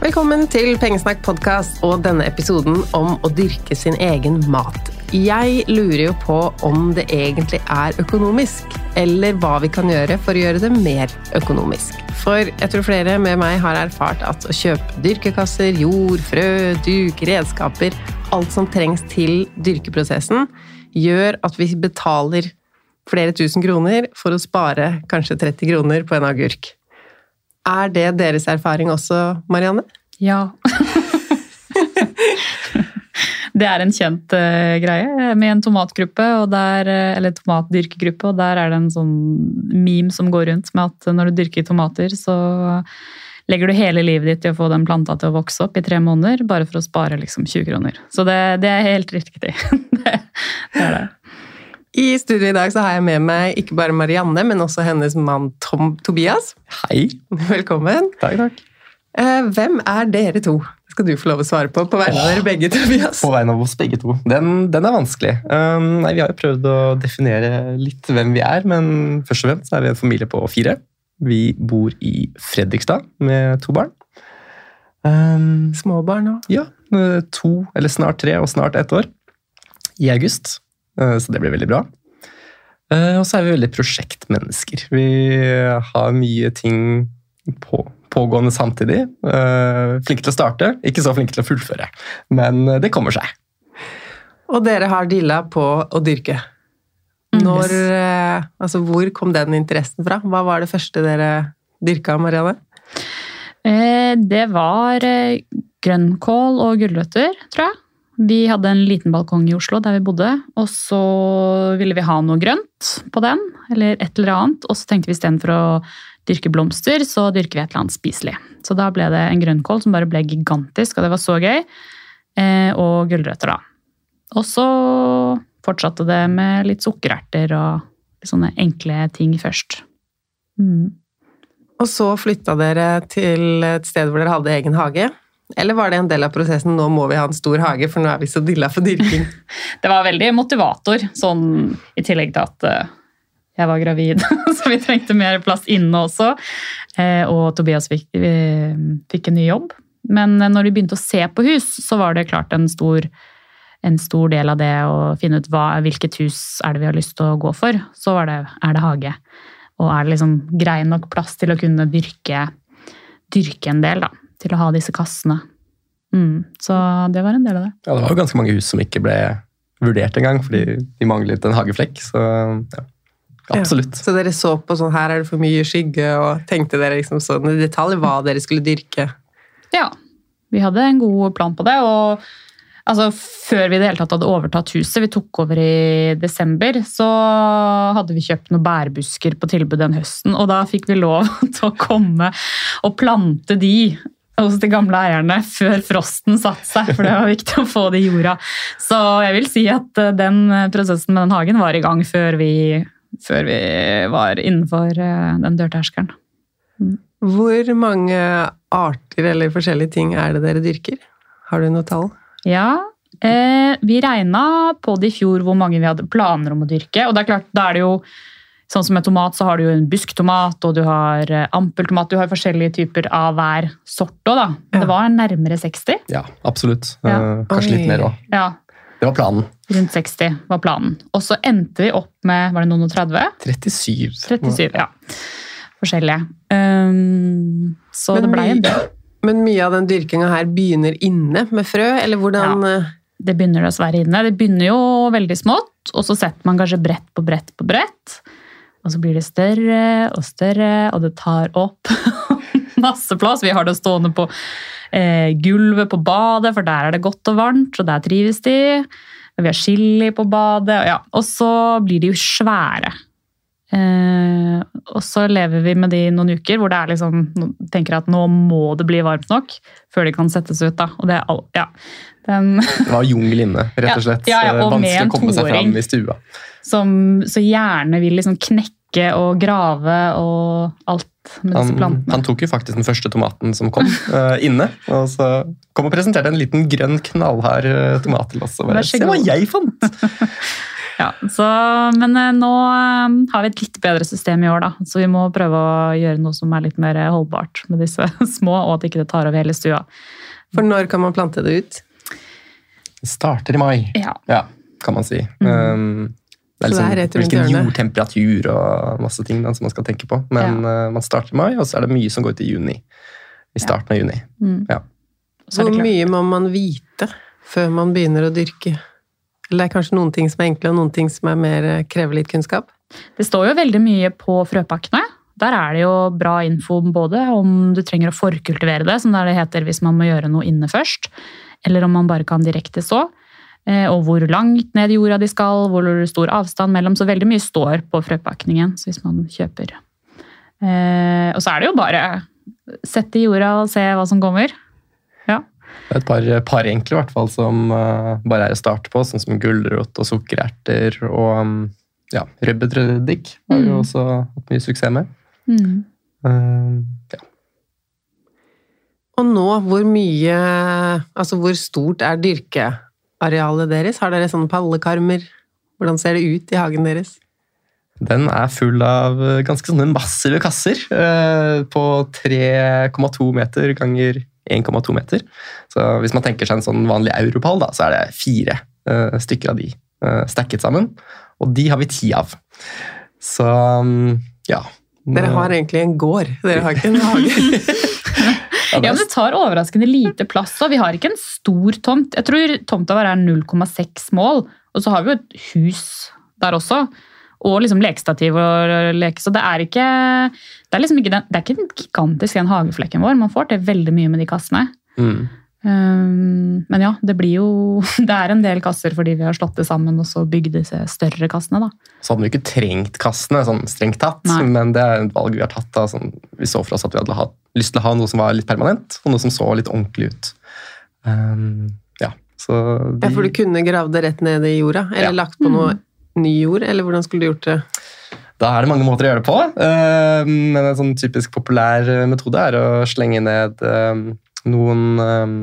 Velkommen til Pengesnakk podkast og denne episoden om å dyrke sin egen mat. Jeg lurer jo på om det egentlig er økonomisk, eller hva vi kan gjøre for å gjøre det mer økonomisk. For jeg tror flere med meg har erfart at å kjøpe dyrkekasser, jord, frø, duk, redskaper, alt som trengs til dyrkeprosessen, gjør at vi betaler flere tusen kroner for å spare kanskje 30 kroner på en agurk. Er det deres erfaring også, Marianne? Ja. det er en kjent uh, greie med en tomatgruppe, der, eh, eller tomatdyrkegruppe, og der er det en sånn meme som går rundt med at når du dyrker tomater, så legger du hele livet ditt i å få den planta til å vokse opp i tre måneder, bare for å spare liksom 20 kroner. Så det, det er helt riktig. det, det er det. I studio i dag så har jeg med meg ikke bare Marianne, men også hennes mann Tom Tobias. Hei. Velkommen. Takk, takk. Eh, Hvem er dere to? Det skal du få lov å svare på på vegne av dere begge, Tobias. På vegne av oss begge to. Den, den er vanskelig. Um, nei, vi har jo prøvd å definere litt hvem vi er, men først og fremst er vi en familie på fire. Vi bor i Fredrikstad med to barn. Um, Små barn òg. ja, to, eller snart tre, og snart ett år. I august. Uh, så det blir veldig bra. Uh, og så er vi veldig prosjektmennesker. Vi har mye ting på, pågående samtidig. Uh, flinke til å starte, ikke så flinke til å fullføre. Men det kommer seg. Og dere har dilla på å dyrke. Når, eh, altså Hvor kom den interessen fra? Hva var det første dere dyrka, Marianne? Eh, Det var eh, grønnkål og gulrøtter, tror jeg. Vi hadde en liten balkong i Oslo der vi bodde, og så ville vi ha noe grønt på den, eller et eller annet. Og så tenkte vi istedenfor å dyrke blomster, så dyrker vi et eller annet spiselig. Så da ble det en grønnkål som bare ble gigantisk, og det var så gøy. Eh, Og gulrøtter, da. Og så fortsatte det med litt sukkererter og sånne enkle ting først. Mm. Og så flytta dere til et sted hvor dere hadde egen hage. Eller var det en del av prosessen 'nå må vi ha en stor hage, for nå er vi så dilla for dyrking'? Det var veldig motivator, sånn i tillegg til at eh, jeg var gravid, så vi trengte mer plass inne også. Eh, Og Tobias fikk, fikk en ny jobb. Men eh, når vi begynte å se på hus, så var det klart en stor, en stor del av det å finne ut hva, hvilket hus er det vi har lyst til å gå for. Så var det, er det hage. Og er det liksom grei nok plass til å kunne dyrke, dyrke en del, da. Til å ha disse kassene. Mm, så det var en del av det. Ja, det var jo ganske mange hus som ikke ble vurdert engang, fordi de manglet en hageflekk. Så ja, absolutt. Ja. Så dere så på sånn her er det for mye skygge, og tenkte dere liksom sånn i detalj hva dere skulle dyrke? Ja, vi hadde en god plan på det. og altså, Før vi i det hele tatt hadde overtatt huset, vi tok over i desember, så hadde vi kjøpt noen bærbusker på tilbud den høsten. Og da fikk vi lov til å komme og plante de hos de gamle eierne før frosten satte seg, for det var viktig å få det i jorda. Så jeg vil si at eh, den prosessen med den hagen var i gang før vi, før vi var innenfor eh, den dørterskelen. Mm. Hvor mange arter eller forskjellige ting er det dere dyrker? Har du noe tall? Ja, eh, vi regna på det i fjor hvor mange vi hadde planer om å dyrke. Og det er klart, da er det jo Sånn som med tomat, så har du jo en busktomat og du har eh, ampeltomat. Du har forskjellige typer av hver sort òg, da. Ja. Det var nærmere 60. Ja, absolutt. Ja. Eh, kanskje Oi. litt mer òg. Ja. Det var planen. Rundt 60 var planen. Og så endte vi opp med var det noen og 30? 37. 37, ja. Forskjellige. Um, så men det blei en del. Men mye av den dyrkinga her begynner inne med frø, eller hvordan ja, eh? Det begynner dessverre inne. Det begynner jo veldig smått, og så setter man kanskje brett på brett på brett. Og så blir det større og større, og det tar opp masse plass. Vi har det stående på eh, gulvet på badet, for der er det godt og varmt, og der trives de. Vi har chili på badet, og, ja. og så blir de jo svære. Eh, og så lever vi med de noen uker hvor det er liksom, tenker at nå må det bli varmt nok før de kan settes ut. da. Og det, er, ja, den, det var jungel inne, rett og slett. Ja, ja, og Vanskelig å komme seg fram i stua. Som så gjerne vil liksom knekke og grave og alt med disse plantene. Han tok jo faktisk den første tomaten som kom, uh, inne. Og så kom og presenterte en liten grønn, knallhard uh, tomat til oss. Og bare, Se hva jeg fant! ja, så, men uh, nå har vi et litt bedre system i år, da. Så vi må prøve å gjøre noe som er litt mer holdbart med disse små, og at ikke det tar over hele stua. For når kan man plante det ut? Det starter i mai, ja. ja kan man si. Mm. Um, det er, liksom, det er hvilken jordtemperatur og masse ting da, som man skal tenke på. Men ja. uh, man starter i mai, og så er det mye som går ut i juni. I starten av juni. Mm. Ja. Hvor mye må man vite før man begynner å dyrke? Eller det er kanskje noen ting som er enkle, og noen ting som er mer eh, krever litt kunnskap? Det står jo veldig mye på frøpakkene. Der er det jo bra info både om du trenger å forkultivere det, som det heter hvis man må gjøre noe inne først, eller om man bare kan direkte så. Eh, og hvor langt ned i jorda de skal, hvor stor avstand mellom. Så veldig mye står på frøpakningen hvis man kjøper. Eh, og så er det jo bare sette i jorda og se hva som kommer. Ja. Det er et par, par enkle i hvert fall, som uh, bare er å starte på, sånn som gulrot og sukkererter og um, ja, rødbetreddik har vi mm. også hatt mye suksess med. Mm. Uh, ja. Og nå, hvor mye Altså, hvor stort er dyrkearealet deres? Har dere sånne pallekarmer? Hvordan ser det ut i hagen deres? Den er full av ganske sånne massive kasser eh, på 3,2 meter ganger 1,2 meter. Så hvis man tenker seg en sånn vanlig europall, da, så er det fire eh, stykker av de eh, stacket sammen. Og de har vi ti av. Så mm, ja. Dere har egentlig en gård, dere har ikke en hage. Ja, men Det tar overraskende lite plass. og Vi har ikke en stor tomt. Jeg tror tomta vår er 0,6 mål, og så har vi jo et hus der også. Og liksom lekestativ og leke. Så det er ikke det er liksom ikke, den, det er ikke gigantisk den hageflekken vår. Man får til veldig mye med de kassene. Mm. Um, men ja, det blir jo Det er en del kasser fordi vi har slått det sammen og så bygd disse større kassene. da. Så hadde vi ikke trengt kassene, sånn strengt tatt, Nei. men det er et valg vi har tatt. da, sånn, Vi så for oss at vi hadde hatt, lyst til å ha noe som var litt permanent, og noe som så litt ordentlig ut. Um, ja, så de... ja, For du kunne gravd det rett ned i jorda? Eller ja. lagt på noe mm. ny jord? Eller hvordan skulle du gjort det? Da er det mange måter å gjøre det på, uh, men en sånn typisk populær metode er å slenge ned uh, noen um,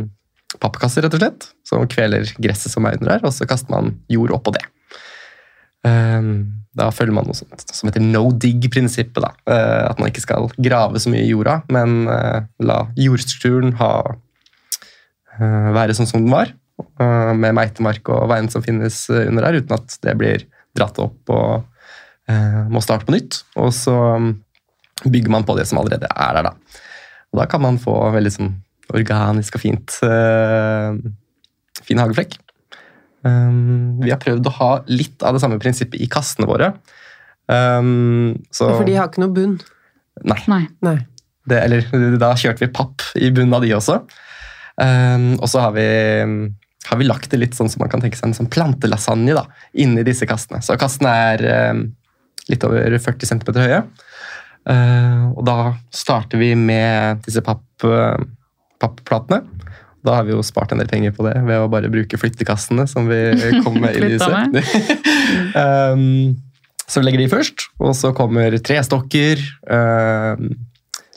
pappkasser, rett og slett, som kveler gresset som er under der, og så kaster man jord oppå det. Um, da følger man noe sånt som heter no dig-prinsippet. da, uh, At man ikke skal grave så mye i jorda, men uh, la jordstrukturen ha, uh, være sånn som den var, med meitemark og veien som finnes under der, uten at det blir dratt opp og må starte på nytt. Og så bygger man på det som allerede er der. Da, og da kan man få veldig sånn organisk og fint. eh, fin hageflekk. Um, vi har prøvd å ha litt av det samme prinsippet i kassene våre. Um, så, For de har ikke noe bunn. Nei. Nei. Nei. Det, eller da kjørte vi papp i bunnen av de også. Um, og så har vi, har vi lagt det litt sånn som man kan tenke seg en sånn plantelasagne da, inni disse kassene. Så kassene er um, litt over 40 cm høye. Uh, og da starter vi med disse papp, uh, pappplatene. Da har vi jo spart en del penger på det ved å bare bruke flyttekassene som vi kom med i lyset. huset. um, så vi legger de først, og så kommer trestokker. Um,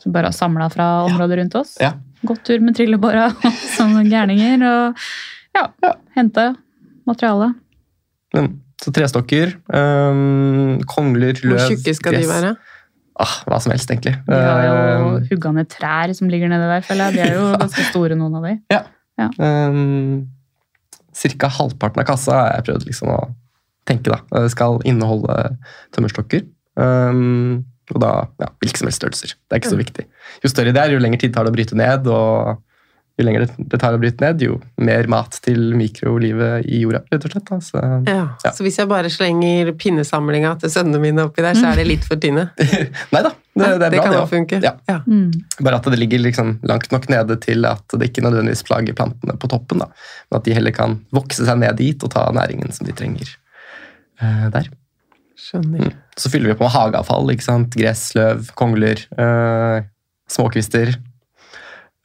Så bare har samla fra området rundt oss. Ja. Gått tur med trillebåra som gærninger og ja, hente materiale. Men, så trestokker, um, kongler, løv, Hvor tjukke skal de være? Ah, hva som helst, egentlig. De har jo Um, hugga ned trær som ligger nedi der, føler jeg. De er jo ganske store, noen av de. um, cirka halvparten av kassa har jeg prøvd liksom å tenke. da. Det skal inneholde tømmerstokker. Um, og da ja, hvilke som helst størrelser. Det er ikke så viktig. Jo større det er, jo lengre tid tar det å bryte ned. og jo lenger det- det tar å bryte ned, jo mer mat til mikrolivet i jorda, rett og slett. Da. Så, Ja. Ja. Så hvis jeg bare slenger pinnesamlinga til sønnene mine oppi der, så er det litt for tynne? nei da, det, det er bra, kan det òg. funke. Ja. Ja. Mm. Bare at det ligger liksom langt nok nede til at det ikke nødvendigvis plager plantene på toppen. Da. Men at de heller kan vokse seg ned dit og ta næringen som de trenger uh, der. Skjønner. Så fyller vi på med hageavfall. ikke sant? Gress, løv, kongler, uh, småkvister.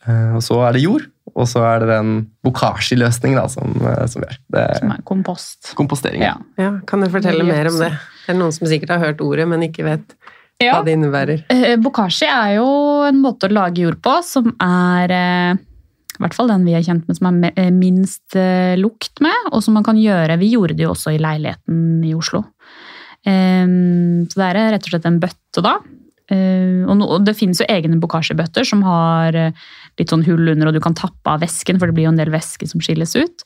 Eh, og så er det jord, og så er det den bokashi-løsningen som, eh, som vi gjør. Det er Som er kompost. kompostering. Ja. Ja, kan du fortelle mer om det? Det er noen som sikkert har hørt ordet, men ikke vet Ja. hva det innebærer. Eh, Bokashi er jo en måte å lage jord på som er i hvert fall den vi er kjent med som er minst lukt med, og som man kan gjøre. Vi gjorde det jo også i leiligheten i Oslo. Eh, Så det er rett og slett en bøtte, da. Eh, Og det finnes jo egne bokashi-bøtter som har litt sånn hull under, og du kan tappe av væsken, for det blir jo en del væske som skilles ut.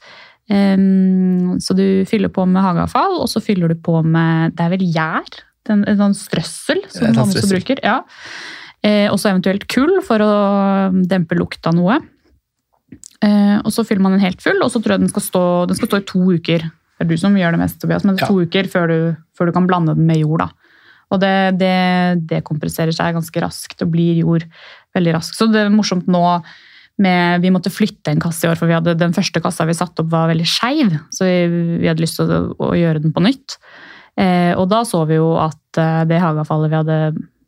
Så du fyller på med hageavfall, og så fyller du på med Det er vel gjær? En sånn strøssel som man også bruker. Ja. Eh, Og så eventuelt kull for å dempe lukta noe. Eh, Og så fyller man den helt full, og så tror jeg den skal stå, den skal stå i to uker. Det er du som gjør det mest, Tobias, men det er to uker før du, før du kan blande den med jord. da. Og det, det dekompresserer seg ganske raskt og blir jord veldig raskt. Så det er morsomt nå med, Vi måtte flytte en kasse i år, for vi hadde, den første kassa vi satte opp var veldig skeiv. Så vi, vi hadde lyst til å, å gjøre den på nytt. Eh, og da så vi jo at eh, det hageavfallet vi hadde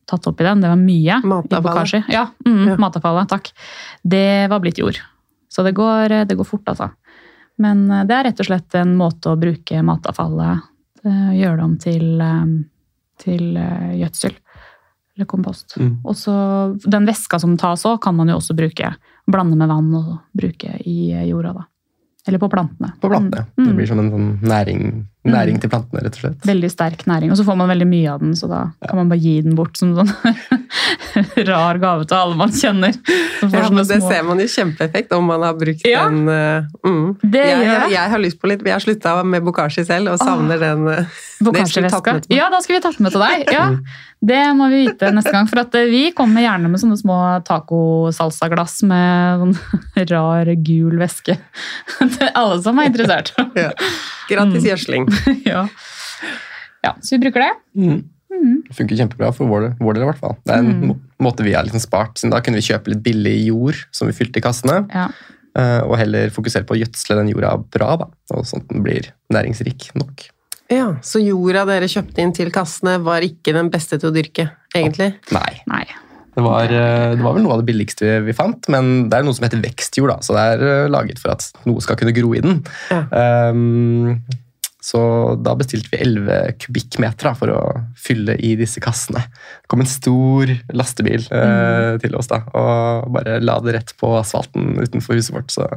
tatt opp i den, det var mye. Matavfallet. Ja, mm, Ja. matavfallet. Takk. Det var blitt jord. Så det går, det går fort, altså. Men eh, det er rett og slett en måte å bruke matavfallet eh, Gjøre det om til, eh, til eh, gjødsel. Eller kompost. Mm. Og så Den væska som tas òg, kan man jo også bruke. Blande med vann og bruke i jorda, da. Eller på plantene. På plantene. Mm. Det blir som en sånn næring, næring til plantene, rett og slett. Veldig sterk næring. Og så får man veldig mye av den, så da kan man bare gi den bort som sånn rar gave til alle man kjenner. Ja, men Det små- ser man jo kjempeeffekt om man har brukt Ja. den. Uh, Mm. Det jeg, gjør jeg, jeg har lyst på litt, jeg har slutta med bokashi selv og savner den. med til meg. Ja, da skal vi tatt med til deg. Ja, det må vi vite neste gang. For at eh, vi kommer gjerne med sånne små taco-salsa-glass med sånn rar, gul væske. Til alle som er interessert. Ja. Gratis gjødsling. ja. ja, så vi bruker det. Mm. Mm. Det funker kjempebra for vår, vår del, i hvert fall. Det er en Mm. måte vi har liksom spart, siden da kunne vi kjøpe litt billig jord som vi fylte i kassene, Ja. eh, og heller fokusere på å gjødsle den jorda bra, da, og sånn at den blir næringsrik nok. Ja, Så jorda dere kjøpte inn til kassene, var ikke den beste til å dyrke, egentlig? Nei. Nei. Det var, eh, det var vel noe av det billigste vi, fant, men det er noe som heter vekstjord, da, så det er eh, laget for at noe skal kunne gro i den. Ja. Ehm, så da bestilte vi 11 kubikkmeter da, for å fylle i disse kassene. Det kom en stor lastebil eh, til oss da, og bare la det rett på asfalten utenfor huset vårt. Så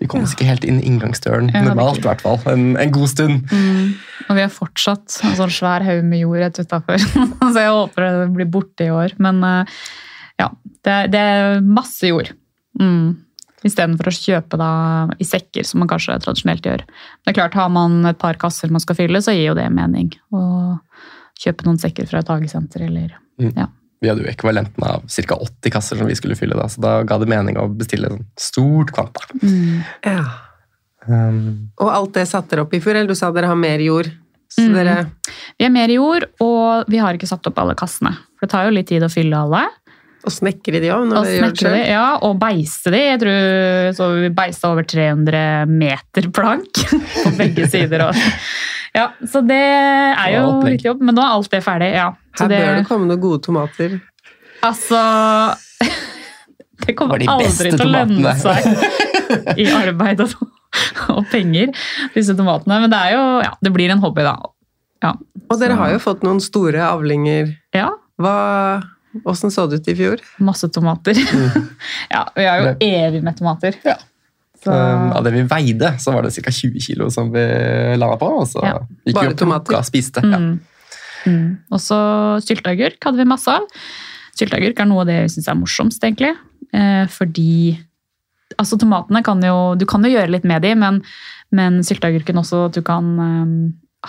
vi kom oss ikke helt inn inngangsdøren Ja, normalt, i hvert fall. En, en god stund. Mm. Og vi har fortsatt en sånn svær haug med jord rett utafor. så jeg håper det blir borte i år. Men eh, ja, det det er masse jord. Mm. Istedenfor å kjøpe da i sekker, som man kanskje tradisjonelt gjør. Men Det er klart, Har man et par kasser man skal fylle, så gir jo det mening. Å kjøpe noen sekker fra et hagesenter eller Vi vi hadde jo ekvivalenten av ca. 80 kasser som vi skulle fylle, da, så da ga det mening å bestille et stort kvanta. Ja. Um, Og alt det satte dere opp i fjor, eller du sa dere har mer jord? Så Mm. dere Vi har mer jord, og vi har ikke satt opp alle kassene. For det tar jo litt tid å fylle alle. Og snekre de òg, når Og gjør det snekre de, sjøl? ja, og beiste de. Jeg tror så vi beista over 300 meter plank på begge sider. Og, ja, så det er jo litt jobb, men nå er alt det ferdig. Ja. Så Her bør det komme noen gode tomater. Altså Det kommer det de aldri til å lønne tomatene. seg i arbeid og, og penger, disse tomatene. Men det er jo Ja, det blir en hobby, da. Ja. Og dere Så- har jo fått noen store avlinger. ja Hva, Åssen så det ut i fjor? masse tomater. ja, vi er jo evig med tomater. Ja. Så, um, av det vi veide, så var det ca. 20 kilo som vi landa på. Og så Ja. gikk Bare vi og tomater? og spiste. Ja. Mm. Mm. Og så sylteagurk hadde vi masse av. Sylteagurk er noe av det jeg syns er morsomst, egentlig. Eh, fordi altså tomatene kan jo Du kan jo gjøre litt med de, men, men sylteagurken også at du kan um,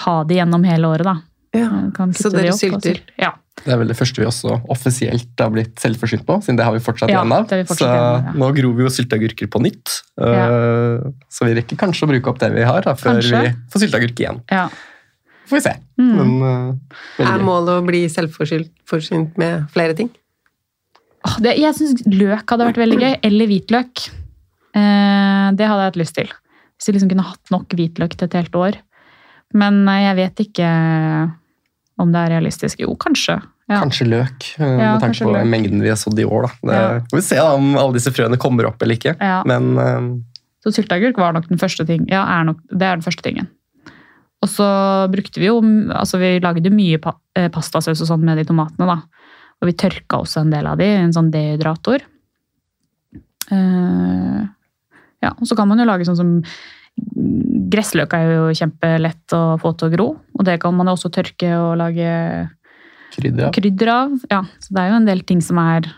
ha de gjennom hele året, da. Ja. Så de dere opp sylter? sylte. Ja. Det er vel det første vi også offisielt har blitt selvforsynt på, siden det har vi fortsatt Ja, igjen av. så igjen ja. nå gror vi jo sylteagurker på nytt. Uh, Så vi rekker kanskje å bruke opp det vi har, da, før Kanskje. vi får sylteagurk igjen. ja. Får vi se. Mm. Men uh, veldig Er målet å bli selvforsynt med flere ting? Oh, det, jeg syns løk hadde vært veldig gøy. Eller hvitløk. Eh, det hadde jeg hatt lyst til. Hvis vi liksom kunne hatt nok hvitløk til et helt år. Men jeg vet ikke om det er realistisk. Jo, kanskje. Ja. Kanskje løk, Ja, med tanke på løk. mengden vi har sådd i år. Da. Det, Ja. Får vi se da, om alle disse frøene kommer opp eller ikke. Men uh, Så sylteagurk var nok den første ting. Ja, er nok, det er den første tingen. Og så brukte vi jo altså Vi lagde mye pa, eh, pastasaus og sånn med de tomatene, da. Og vi tørka også en del av de i en sånn dehydrator. Uh, ja, og så kan man jo lage sånn som Gressløk er jo kjempelett å få til å gro, og det kan man jo også tørke og lage krydder, av. krydder av. Ja, så det er jo en del ting som er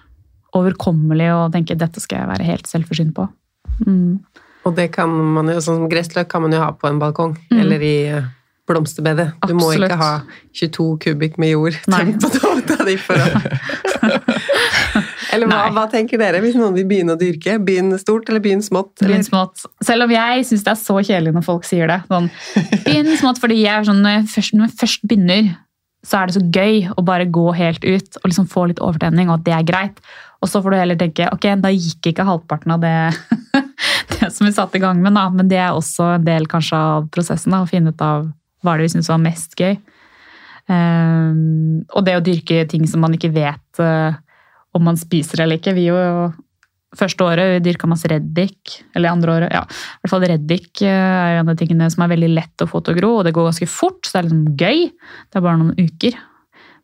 overkommelig og tenke dette skal jeg være helt selvforsynt på. Mm. Og det kan man jo, sånn som gressløk kan man jo ha på en balkong, Mm. eller i eh, blomsterbedet. Du må ikke ha 22 kubikk med jord tømt på tomta di for å Eller hva, hva tenker dere hvis noen vil begynne å dyrke? Begynn stort eller begynn smått? Begynn smått. Selv om jeg syns det er så kjedelig når folk sier det. Sånn, begynn smått, fordi jeg sånn, når, jeg først, når jeg først begynner, så er det så gøy å bare gå helt ut og liksom få litt overtenning, og at det er greit. Og så får du heller tenke ok, da gikk ikke halvparten av det, det som vi satte i gang med, da. men det er også en del kanskje av prosessen. da, Å finne ut av hva det vi syns var mest gøy. Um, og det å dyrke ting som man ikke vet eh, om man spiser eller ikke. Vi jo første året vi dyrka masse reddik. Eller andre året, ja. I hvert fall reddik eh, er jo en av tingene som er veldig lett å få til å gro, og det går ganske fort, så det er liksom gøy. Det er bare noen uker.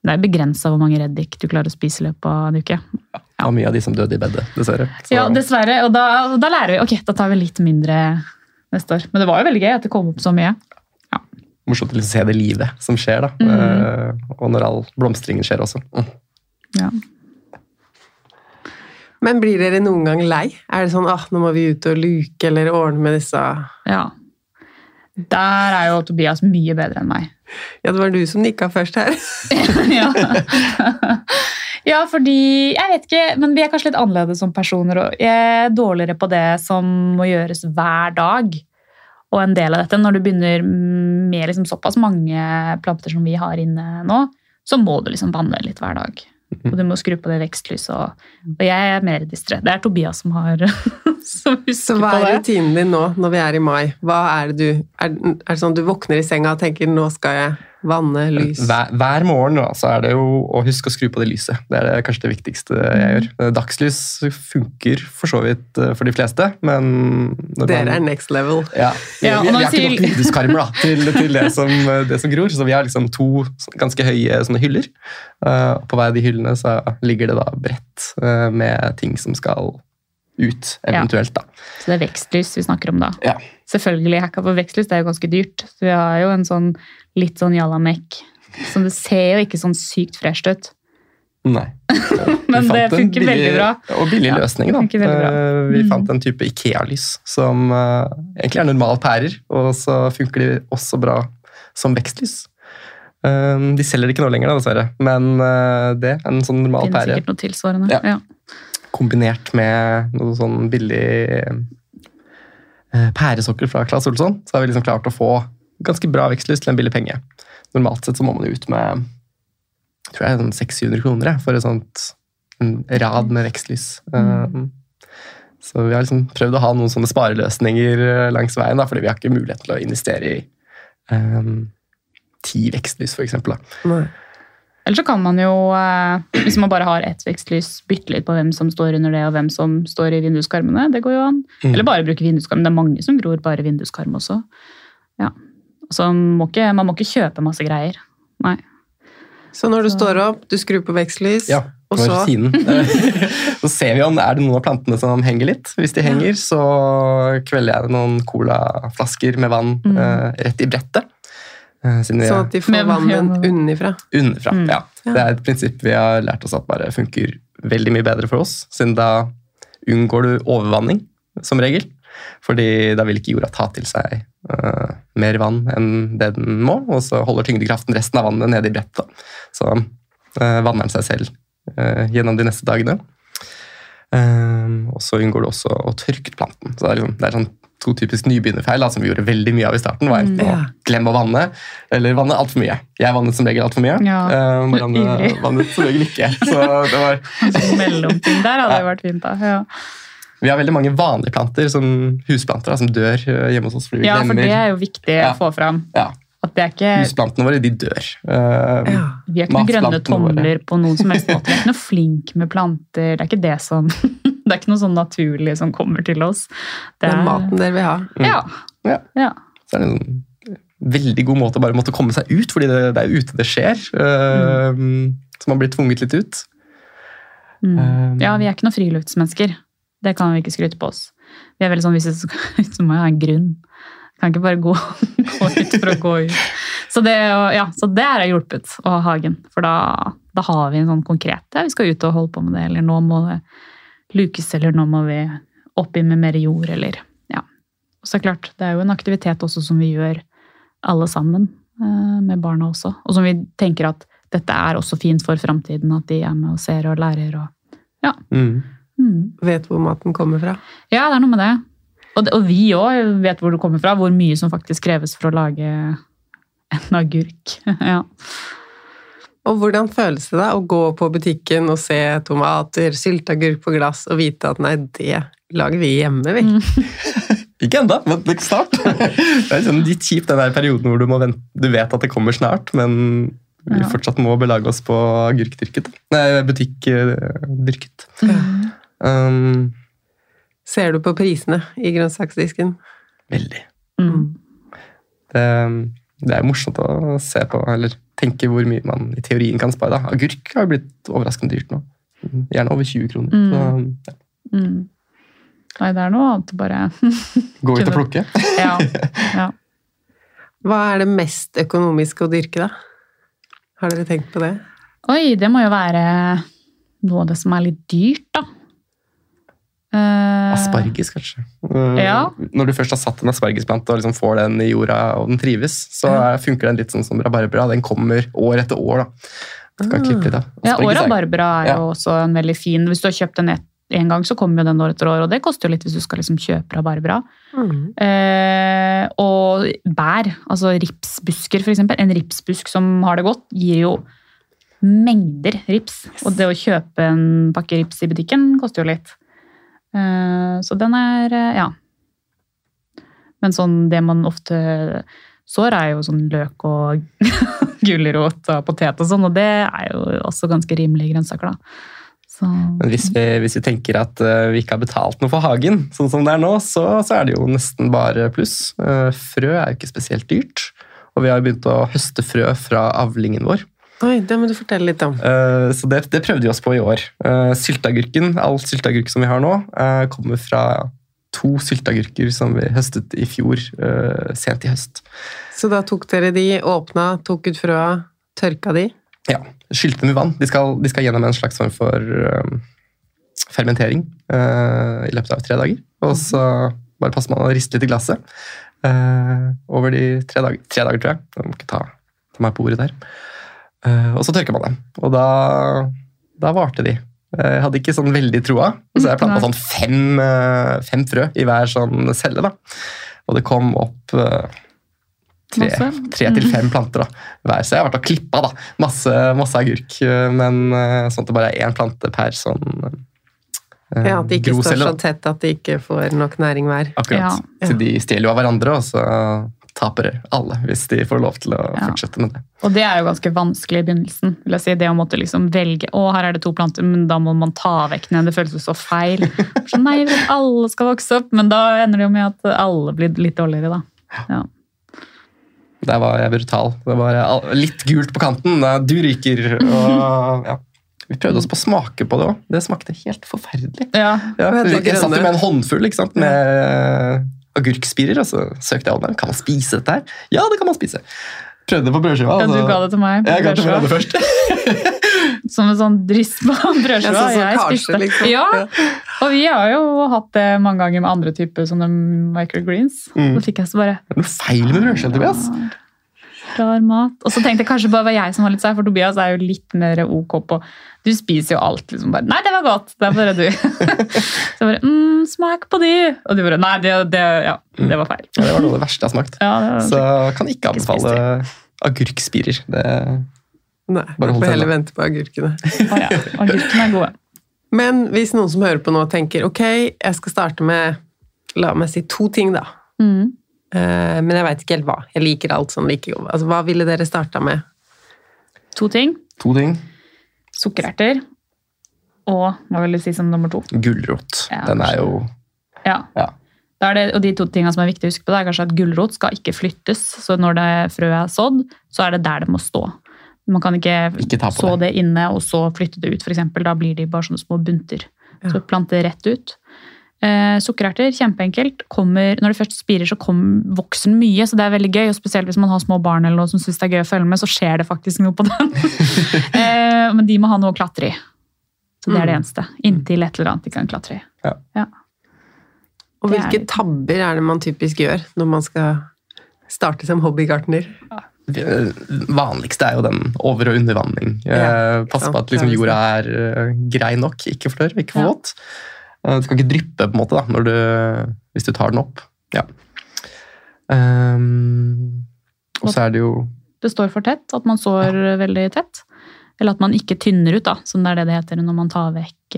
Det er begrensa hvor mange reddik du klarer å spise i løpet av en uke. Det var mye av de som døde i bedet, dessverre. Så, Ja, dessverre. Og da, og da lærer vi ok, da tar vi litt mindre neste år. Men det var jo veldig gøy at det kom opp så mye. Morsomt å liksom se det livet som skjer, da. Mm. Eh, og når all blomstringen skjer også. Mm. Ja. Men blir dere noen gang lei? Er det sånn ah, nå må vi ut og luke eller ordne med disse ja. Der er jo Tobias mye bedre enn meg. Ja, det var du som nikka først her. ja. ja, fordi Jeg vet ikke, men vi er kanskje litt annerledes som personer. og Jeg er dårligere på det som må gjøres hver dag. Og en del av dette, når du begynner med liksom såpass mange planter som vi har inne nå, så må du liksom vanne litt hver dag. Og du må skru på det vekstlyset. Og, og jeg er mer distré. Det er Tobias som har som Så hva er rutinen din nå når vi er i mai? Hva er det du Er, er det sånn du våkner i senga og tenker nå skal jeg vanne lys? Hver, hver morgen da, så er det jo å huske å skru på det lyset. Det er det, kanskje det viktigste jeg gjør. Eh, Dagslys funker for så vidt eh, for de fleste, men Dere er next level. Ja, Ja, vi, vi når har ikke noen nok vinduskarmer da, til, til det, som, det som gror, så vi har liksom to ganske høye sånne hyller. Uh, på hver av de hyllene så ligger det da brett uh, med ting som skal ut, eventuelt. da. Så det er vekstlys vi snakker om da. Ja. Selvfølgelig hacka på vekstlys, det er jo ganske dyrt. Så vi har jo en sånn litt sånn jallamek. Så det ser jo ikke sånn sykt fresht ut. Nei. Men det funker billig, veldig bra. Og billig Ja, løsning, da. Eh, Vi Mm. fant en type Ikea-lys som uh, egentlig er normal pærer, og så funker de også bra som vekstlys. Um, de selger det ikke nå lenger, da, dessverre. Men uh, det er en sånn normal Finnes finner sikkert noe tilsvarende. Ja. Ja. Kombinert med noe sånn billig uh, pæresokker fra Claes Olsson. Så har vi liksom klart å få ganske bra vekstlys til en billig penge. Normalt sett så må man jo ut med tror jeg sånn 600-700 kroner for et sånt, en rad med vekstlys. Mm. så vi har liksom prøvd å ha noen sånne spareløsninger eh, langs veien, da, fordi vi har ikke mulighet til å investere i um, ti vekstlys, for eksempel. Da. Nei. Eller så kan man jo, eh, hvis man bare har ett vekstlys, bytte litt på hvem som står under det, og hvem som står i vinduskarmene. Det går jo an. Mm. Eller bare bruke vinduskarm. Det er mange som gror bare vinduskarm også. Ja. Så man må ikke, man må ikke kjøpe masse greier. Nei. Så når du Så- står opp, du skrur på vekstlys, Ja, og så så ser vi om er det noen av plantene som henger litt. Hvis de henger, så kvelder jeg noen colaflasker med vann Mm. eh, rett i brettet. Eh, siden Sånn at de får vannet ja. unnifra. Underfra, Mm. ja. Det er et prinsipp vi har lært oss at bare funker veldig mye bedre for oss, siden da unngår du overvanning, som regel. Fordi da vil ikke jorda ta til seg uh, mer vann enn det den må, og så holder tyngdekraften resten av vannet nede i brettet. Så uh, vanner den seg selv uh, gjennom de neste dagene. Og så unngår du også å tørke planten. Så det er, liksom, det er sånn to typisk nybegynnerfeil som vi gjorde veldig mye av i starten. var enten Ja. å glemme å vanne, eller vanne altfor mye. Jeg vannet som regel altfor mye. Ja, Uh, Marianne vannet som regel ikke. Så det var, sånn mellomting der hadde ja. vært fint. da. Ja. vi har veldig mange vanlige planter, som husplanter, da, som dør eh, hjemme hos oss. fordi vi ja, for det er jo viktig Ja. å få fram. ja, ikke, Husplantene våre de dør. Uh, Ja. vi er ikke noen grønne tomler på noen som helst måte. Vi er ikke noe flink med planter. Det er ikke det som Det er ikke noe sånn naturlig som kommer til oss. Det er maten dere vil ha. Ja. Ja. ja. Så er det en veldig god måte å bare måtte komme seg ut, fordi det, det er ute det skjer. eh, Så man blir tvunget litt ut. Mm. Um, ja, vi er ikke noen friluftsmennesker. Det kan vi ikke skryte på oss. Vi er veldig sånn, Hvis det skal ut, så må jeg ha en grunn. Kan ikke bare gå, gå ut for å gå ut. Så det, ja, så det er hjulpet å ha hagen. For da, da har vi en sånn konkret ja, Vi skal ut og holde på med det, eller nå må det lukes, eller nå må vi oppi med mer jord, eller ja. Og så er det klart, det er jo en aktivitet også som vi gjør alle sammen, eh, med barna også. Og som vi tenker at dette er også fint for framtiden, at de er med og ser og lærer og Mm. Mm. Vet hvor maten kommer fra. Ja, det er noe med det. Og, det- og vi òg vet hvor det kommer fra, hvor mye som faktisk kreves for å lage en agurk. ja. Og hvordan føles det da å gå på butikken og se tomater, sylteagurk på glass og vite at nei, det lager vi hjemme, vi. Ikke ennå, men snart. Det er sånn litt kjipt den der perioden hvor du, må vente, du vet at det kommer snart, men vi Ja. fortsatt må belage oss på agurkdyrket. Nei, butikkdyrket. Um, Ser du på prisene i grønnsaksdisken? veldig. Mm. Det, det er morsomt å se på, eller tenke hvor mye man i teorien kan spare. Da. Agurk har jo blitt overraskende dyrt nå. Gjerne over 20 kroner. Mm. Så ja, Mm. Nei, det er noe annet å bare gå ut og plukke. Ja. ja. Hva er det mest økonomiske å dyrke, da? Har dere tenkt på det? Oi, det må jo være noe av det som er litt dyrt, da. Eh, Asparges, kanskje. Uh, Ja. Når du først har satt en aspargesplante og liksom får den i jorda, og den trives, så er, funker den litt sånn som rabarbra. Den kommer år etter år. da. Du kan Ah. klippe litt av. Ja, og rabarbra er jo også en veldig fin Hvis du har kjøpt den én en gang, så kommer jo den år etter år, og det koster jo litt hvis du skal liksom kjøpe rabarbra. Mm. Eh, og bær, altså ripsbusker eksempel. En ripsbusk som har det godt, gir jo mengder rips. Og det å kjøpe en pakke rips i butikken koster jo litt. Eh, så den er, eh, ja. Men sånn det man ofte sår, er jo sånn løk og gulrot og potet og sånn, og det er jo også ganske rimelige grønnsaker, da. Så, Men hvis vi, hvis vi tenker at eh, vi ikke har betalt noe for hagen, sånn som det er nå, så, så er det jo nesten bare pluss. Frø er jo ikke spesielt dyrt, og vi har begynt å høste frø fra avlingen vår. Oi, det må du fortelle litt om. Uh, Så det, det prøvde vi oss på i år. Uh, Sylteagurken, all sylteagurk som vi har nå, uh, kommer fra to sylteagurker som vi høstet i fjor, uh, sent i høst. Så da tok dere de, åpna, tok ut frøa, tørka de? Ja, Skylte med vann. De skal, de skal gjennom en slags form for uh, fermentering uh, i løpet av tre dager. Og så bare passer man å riste litt i glasset over de tre dager, tre dager tror jeg. Det må ikke ta ta meg på ordet der. Eh, og så tørker man dem, og da, da varte de. Jeg hadde ikke sånn veldig troa, så jeg planta sånn fem, eh, fem frø i hver sånn celle. da. Og det kom opp eh, tre, tre til fem planter da, hver. Så jeg har vært og klippa da, masse, masse agurk, eh, men eh, sånn at det bare er én plante per sånn eh, Ja, At de ikke står grocelle, så tett at de ikke får nok næring hver. Akkurat. Ja. Så de stjeler jo av hverandre, og så taper alle hvis de får lov til å Ja. fortsette med det. Og det er jo ganske vanskelig i begynnelsen. vil jeg si, Det å måtte liksom velge å her er det to planter, men da må man ta vekk den. Det føles jo så feil. Så nei, jeg vil alle skal vokse opp, men da ender det jo med at alle blir litt dårligere, da. Ja. Der var jeg brutal. Det var litt gult på kanten. Du ryker. Og, ja. Vi prøvde oss på å smake på det òg. Det smakte helt forferdelig. Ja. Det jeg satt jo med en håndfull ikke sant? med agurkspirer, så søkte jeg det. Kan man spise dette her? Ja, det kan man spise. Prøvde på brødskiva. Ja, du så- ga det til meg. Jeg ga det til meg først. Som en sånn dryss på brødskiva. Jeg, sånn jeg karse, spiste. liksom. Ja, og vi har jo hatt det mange ganger med andre typer sånne microgreens. Mm. Så fikk jeg så bare Det er noe feil med brødskiva, Tobias. Rar mat. Og så tenkte jeg kanskje bare var jeg som var litt seig, for Tobias er jo litt mer ok på Du spiser jo alt. liksom bare, Nei, det var godt! Det er bare du. så jeg bare mm, Smak på de! Og du bare Nei, det, det, ja, det var feil. Ja, det var noe av det verste jeg har smakt. Ja, var, Så kan ikke anbefale agurkspirer. Det Nei, Bare får heller vente på agurkene. å ja, Agurkene er gode. Men hvis noen som hører på nå tenker ok, jeg skal starte med la meg si to ting, da. Mm. Eh, Men jeg veit ikke helt hva. Jeg liker alt sånn like godt. Altså, hva ville dere starta med? To ting. to ting. Sukkererter. Og hva vil du si som nummer to? Gulrot. Ja, Den er jo Ja. Ja. Da er det, og de to tingene som er viktig å huske på, det er kanskje at gulrot skal ikke flyttes. Så når det frøet er sådd, så er det der det må stå. Man kan ikke, Ikke så det. det inne og så flytte det ut, f.eks. Da blir de bare sånne små bunter. Ja. Så plante rett ut. Eh, sukkererter, kjempeenkelt. Kommer, når det først spirer, så kom, vokser den mye, så det er veldig gøy. og Spesielt hvis man har små barn eller noe som syns det er gøy å følge med, så skjer det faktisk noe på den. eh, men de må ha noe å klatre i. Så det er det Mm. eneste. Inntil et eller annet de kan klatre i. Og Ja. Og hvilke tabber er det man typisk gjør når man skal starte som hobbygartner? Det vanligste er jo den over- og undervanning. Ja, Eh, Passe på at liksom, jorda er eh, grei nok, ikke for tørr, ikke for våt. Eh, Det skal ikke dryppe på en måte da, når du, hvis du tar den opp. Ja. Um, og så er det jo det står for tett, at man sår veldig tett. Eller at man ikke tynner ut, da, som det er det det heter når man tar vekk,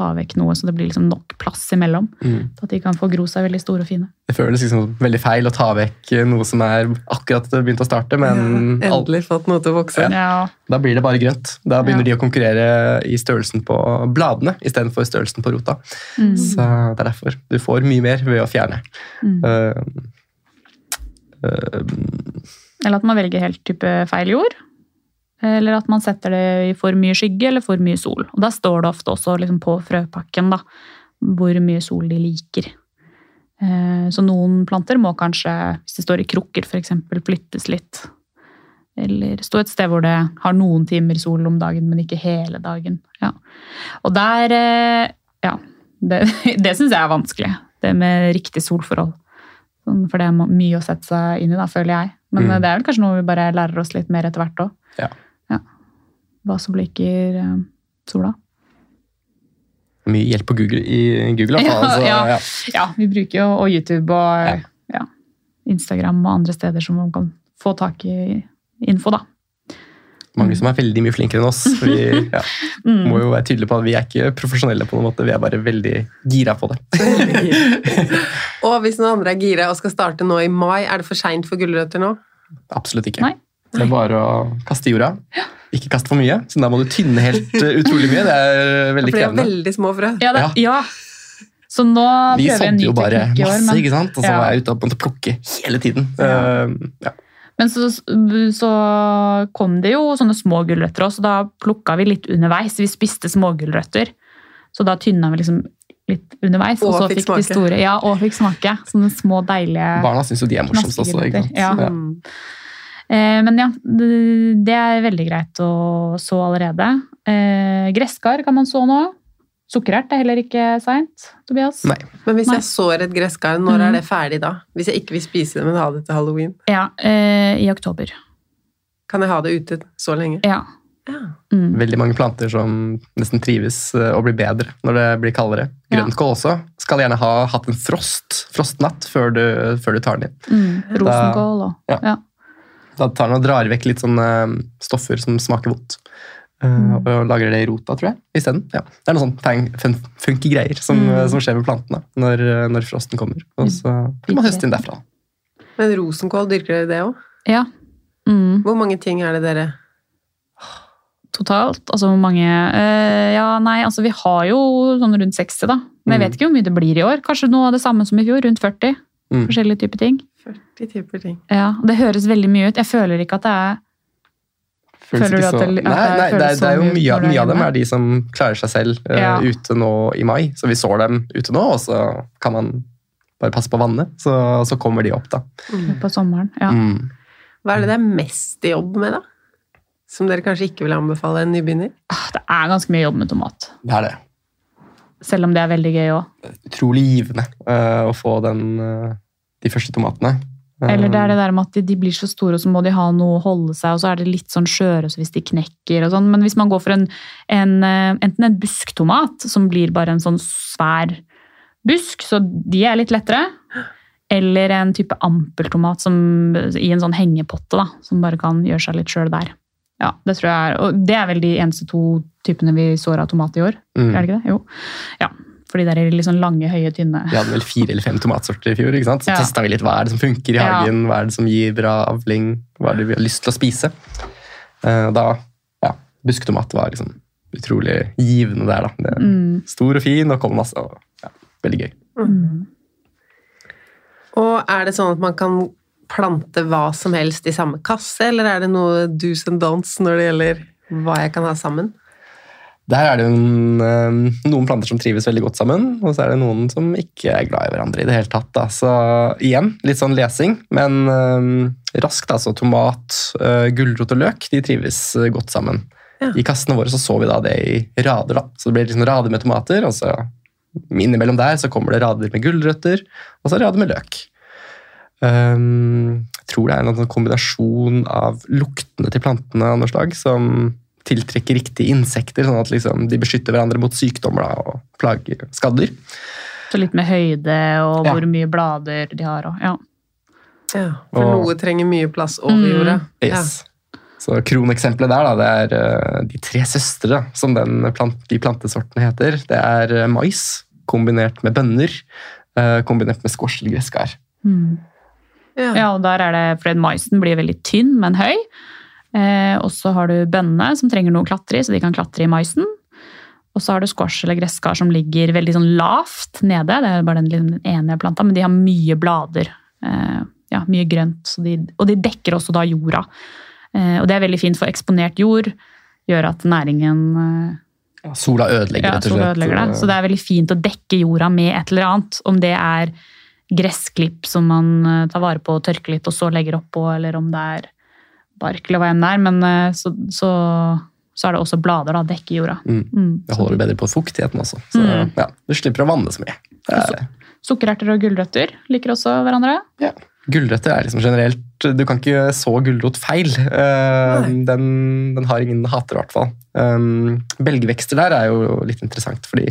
eh, tar vekk noe, så det blir liksom nok plass imellom. mm, Så at de kan få gro seg veldig store og fine. Det føles liksom veldig feil å ta vekk noe som er akkurat begynt å starte, men Ja, endelig fått noe til å vokse. Ja, da blir det bare grønt. Da begynner Ja. de å konkurrere i størrelsen på bladene istedenfor størrelsen på rota. mm, Så det er derfor. Du får mye mer ved å fjerne. mm. Uh, uh, Eller at man velger helt type feil jord. Eller at man setter det i for mye skygge eller for mye sol. Og Da står det ofte også liksom på frøpakken da, hvor mye sol de liker. Eh, Så noen planter må kanskje, hvis det står i krukker f.eks., flyttes litt. Eller stå et sted hvor det har noen timer sol om dagen, men ikke hele dagen. Ja. Og der eh, Ja. Det, det syns jeg er vanskelig. Det med riktig solforhold. Sånn, For det er mye å sette seg inn i, da, føler jeg. Men Mm. det er vel kanskje noe vi bare lærer oss litt mer etter hvert òg. Ja. Hva som liker eh, sola. mye hjelp på Google i Google. i hvert fall, Ja, så, ja. ja. Ja, vi bruker jo og YouTube og ja. Instagram og andre steder som man kan få tak i info, da. Mange som er veldig mye flinkere enn oss. Vi ja, Mm. må jo være tydelige på at vi er ikke profesjonelle på noen måte, vi er bare veldig gira på det. Og hvis noen andre er gira og skal starte nå i mai, er det for seint for gulrøtter nå? Absolutt ikke. Nei. Det er bare å kaste i jorda. Ikke kaste for mye, så da må du tynne helt uh, utrolig mye. Det er veldig For det krevende. veldig små frø. Ja, det, ja. Så nå Vi prøver jeg en sådde ny jo bare teknikk i år. masse, Men, ikke sant? og så Ja. var jeg ute og måtte plukke hele tiden. Ja. Uh, ja. men så, så kom det jo sånne små gulrøtter også, og da plukka vi litt underveis. Vi spiste smågulrøtter, så da tynna vi liksom litt underveis. Og Og, så fikk fikk de smake. store, ja, og fikk smake. Sånne små, deilige Barna syns jo de er morsomst også. Ikke sant? Ja. Ja. Eh, Men ja, det- er veldig greit å så allerede. Eh, Gresskar kan man så nå. Sukkerert er heller ikke seint, Tobias. Nei. Men hvis Nei. jeg sår et gresskar, når Mm. er det ferdig da? Hvis jeg ikke vil spise det, men ha det til halloween? Ja, eh, i oktober. Kan jeg ha det ute så lenge? Ja. Ja. Mm. Veldig mange planter som nesten trives og blir bedre når det blir kaldere. Ja. Grønnkål også skal gjerne ha hatt en frost, frostnatt før du, før du tar den inn. Mm. Rosenkål òg. Ja. ja. Da tar den og drar vekk litt sånne eh, stoffer som smaker vondt. Eh, Mm. Og lager det i rota, tror jeg, isteden. Ja. Det er noen fun- funky greier som, Mm. som skjer med plantene når, eh, når frosten kommer. Og så kan man høste inn derfra. Men rosenkål, dyrker dere det òg? ja. Mm. Hvor mange ting er det dere Totalt. Altså hvor mange eh, Ja, nei, altså vi har jo sånn rundt 60, da. Men jeg Mm. vet ikke hvor mye det blir i år. Kanskje noe av det samme som i fjor. Rundt 40. Mm. Forskjellige typer ting. 40 typer ting. Ja, og Det høres veldig mye ut. Jeg føler ikke at det er Føler du at det- at det nei, nei, det, er, det er jo mye, mye av dem er de som klarer seg selv uh, Ja. ute nå i mai. Så vi så dem ute nå, og så kan man bare passe på vannet. Så, så kommer de opp, da. på sommeren. Ja. Mm. Hva er det det er mest jobb med, da? Som dere kanskje ikke vil anbefale en nybegynner? Ah, Det er ganske mye jobb med tomat. Det er det. Selv om det er veldig gøy òg. Utrolig givende uh, å få den, uh, de første tomatene. Eh, Eller det er det der med at de, de blir så store, og så må de ha noe å holde seg, og så er det litt sånn skjøre så hvis de knekker og sånn. Men hvis man går for en, en eh, enten en busktomat, som blir bare en sånn svær busk, så de er litt lettere. Eller en type ampeltomat som, i en sånn hengepotte, da, som bare kan gjøre seg litt sjøl der. Ja, det tror jeg er, og det er vel de eneste to typene vi sår av tomat i år. mm. Er det ikke det? Jo. Ja. fordi det er litt sånn lange, høye, tynne Vi hadde vel fire eller fem tomatsorter i fjor. ikke sant? Så Ja. testa vi litt hva er det som funker i Ja. hagen, hva er det som gir bra avling, hva er det vi har lyst til å spise. Eh, da, ja, Busktomat var liksom utrolig givende der. da. Det mm. Stor og fin og kom masse. Og, ja, veldig gøy. Mm. Og er det sånn at man kan plante hva som helst i samme kasse, eller er det noe do's and don'ts når det gjelder hva jeg kan ha sammen? Der er det en, eh, noen planter som trives veldig godt sammen, og så er det noen som ikke er glad i hverandre i det hele tatt. Da. Så igjen, litt sånn lesing, men um, raskt. Altså tomat, uh, gulrot og løk de trives godt sammen. Ja. I kassene våre så, så vi da det i rader. da. Så det blir liksom rader med tomater, og så innimellom der så kommer det rader med gulrøtter, og så rader med løk. Um, jeg tror det er en sånn kombinasjon av luktene til plantene av noe slag som tiltrekker riktige insekter, sånn at liksom de beskytter hverandre mot sykdommer da, og plager, skadder. Så litt med høyde og Ja. hvor mye blader de har. Og, ja. Ja, for Og- noe trenger mye plass over Mm. jorda. Ja. Så kroneksempelet der, da, det er eh, de tre søstre, som den plant, de plantesortene heter. Det er eh, mais kombinert med bønner, eh, kombinert med squash eller gresskar. Mm. Ja. ja, og der er det fordi maisen blir veldig tynn, men høy. Eh, og så har du bønnene som trenger noe å klatre i, så de kan klatre i maisen. Og så har du squash eller gresskar som ligger veldig sånn lavt nede. Det er bare den, liksom, den ene planta, men de har mye blader. Eh, ja, mye grønt. Så de, og de dekker også da jorda. Eh, og det er veldig fint for eksponert jord. Gjør at næringen eh, Sola ødelegger, ja, sola ødelegger det. Så det er veldig fint å dekke jorda med et eller annet. Om det er gressklipp som man eh, tar vare på og tørker litt og så legger oppå, eller om det er bark eller hva enn det er. Men eh, så, så, så er det også blader, da. Dekker jorda. Mm. Mm. Det holder bedre på fuktigheten også. Så Mm. ja, du slipper å vanne så mye. Er, Sukkererter og gulrøtter liker også hverandre. Ja. Gulrøtter er liksom generelt Du kan ikke så gulrot feil. Eh, den, den har ingen hater, i hvert fall. Um, belgvekster der er jo litt interessant, fordi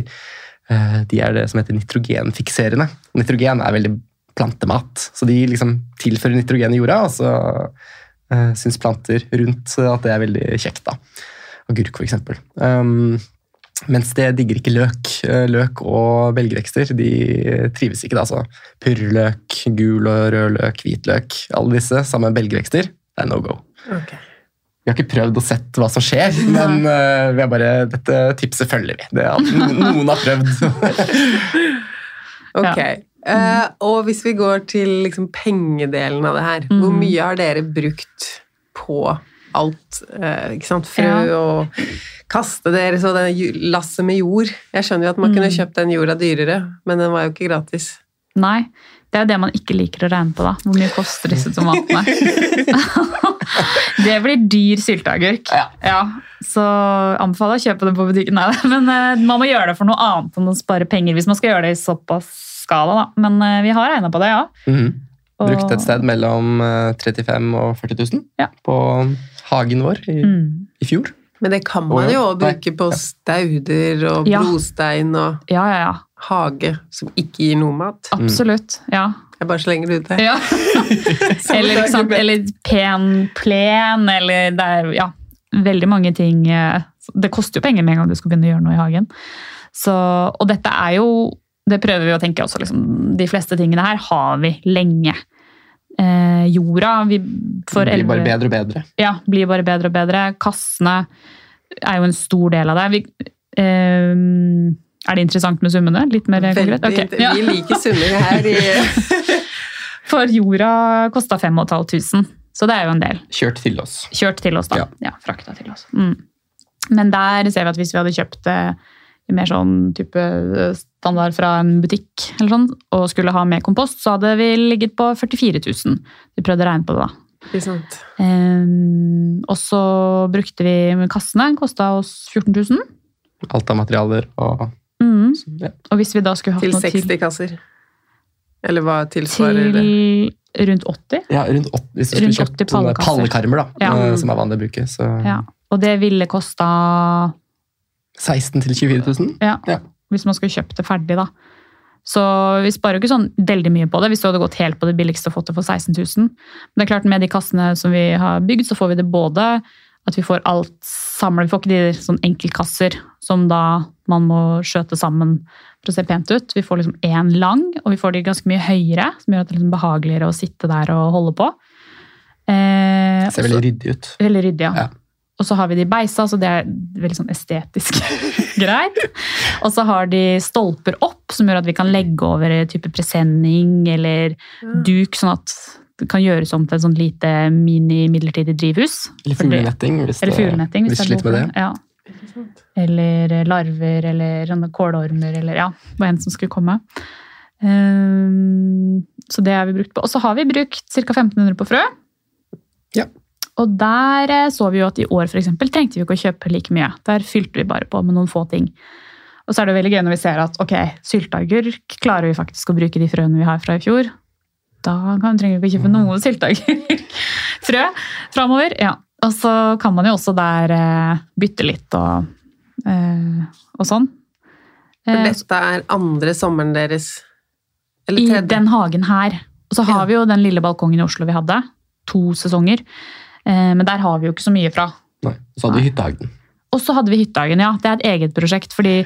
de er det som heter nitrogenfikserende. Nitrogen er veldig plantemat, så de liksom tilfører nitrogen i jorda, og så uh, syns planter rundt at det er veldig kjekt. da. Agurk, eksempel. Um, mens det digger ikke løk. Eh, Løk og belgvekster trives ikke. da, så Purreløk, gul og rød løk, hvitløk, alle disse sammen med belgvekster, det er no go. Ok. Vi har ikke prøvd å sett hva som skjer, men uh, vi har bare, dette tipset følger vi. Det noen har prøvd. Ok. Uh, og hvis vi går til liksom pengedelen av det her, hvor Mm. mye har dere brukt på alt? Uh, ikke sant? Frø Ja. og kaste deres og det lasset med jord. Jeg skjønner jo at man Mm. kunne kjøpt den jorda dyrere, men den var jo ikke gratis. Nei, det er jo det man ikke liker å regne på, da. Hvor mye koster disse tomatene? det blir dyr sylteagurk. Ja. så anbefaler jeg å kjøpe det på butikken. Nei, men eh, man må gjøre det for noe annet enn å spare penger hvis man skal gjøre det i såpass skala. Da. Men eh, vi har regna på det, ja. Mm Brukte et sted mellom eh, 35 000 og 40 000 Ja. på hagen vår i, Mm. i fjor. Men det kan man jo bruke på stauder og Ja. brostein og Ja, ja, ja. Hage som ikke gir noe mat. Absolutt. Ja. Jeg bare slenger det ut der. ja. eller, sant? eller pen plen, eller det er ja, veldig mange ting eh, Det koster jo penger med en gang du skal begynne å gjøre noe i hagen. Så, og dette er jo Det prøver vi å tenke også, liksom. De fleste tingene her har vi lenge. Eh, jorda vi får blir bare bedre og bedre. Ja, blir bare bedre og bedre. Kassene er jo en stor del av det. Vi, eh, er det interessant med summene? Litt mer konkret? Okay. Ja. Vi liker summer her i For jorda kosta 5500, så det er jo en del. Kjørt til oss. Kjørt til oss, da. Ja. Ja, frakta til oss. Mm. Men der ser vi at hvis vi hadde kjøpt mer sånn type eh, standard fra en butikk, eller sånn, og skulle ha med kompost, så hadde vi ligget på 44 000. Vi prøvde å regne på det, da. Ehm, og så brukte vi kassene, kosta oss 14 000. Alt av materialer og Mm. ja. Og hvis vi da skulle hatt Til noe 60 til, kasser. Eller hva tilsvarer det? til rundt 80 Ja, rundt 80, hvis vi Rundt skulle kjøpt 80 sånne pallekasser. pallekarmer, da, Ja. eh, som er vanlig å bruke, så ja. Og det ville kosta 16 til 24 000. Ja. Ja. Hvis man skulle kjøpt det ferdig, da. Så vi sparer jo ikke sånn veldig mye på det, hvis du hadde gått helt på det billigste og fått det for 16 000. Men det er klart, med de kassene som vi har bygd, så får vi det både at vi får alt samlet. Vi får ikke de sånn enkeltkasser som da man må skjøte sammen for å se pent ut. Vi får liksom én lang, og vi får de ganske mye høyere, som gjør at det er liksom behageligere å sitte der og holde på. Eh, Det ser veldig ryddig ut. Veldig ryddig, ja. Ja. Og så har vi de beisa, så det er veldig sånn estetisk greit. Og så har de stolper opp, som gjør at vi kan legge over type presenning eller duk, sånn at det kan gjøres om til et sånn lite mini-midlertidig drivhus. Eller fuglenetting. Hvis Eller fuglenetting, hvis, hvis det er sliter med det. Ja. Eller larver, eller kålormer, eller ja, hva enn som skulle komme. Ehm, så det har vi brukt på. Og så har vi brukt ca. 1500 på frø. Ja. Og der eh, så vi jo at i år for eksempel, trengte vi ikke å kjøpe like mye. Der fylte vi bare på med noen få ting. Og så er det veldig gøy når vi ser at ok, sylteagurk klarer vi faktisk å bruke de frøene vi har fra i fjor. Da trenger vi ikke kjøpe noe sylteagurkfrø framover. Ja. Og så kan man jo også der eh, bytte litt og, eh, og sånn. For Eh, dette er andre sommeren deres. Eller I den hagen her. Og så har Ja. vi jo den lille balkongen i Oslo vi hadde. To sesonger. Eh, men der har vi jo ikke så mye fra. Nei. Så hadde vi hyttehagen. Og så hadde vi Hyttehagen, ja. Det er et eget prosjekt, fordi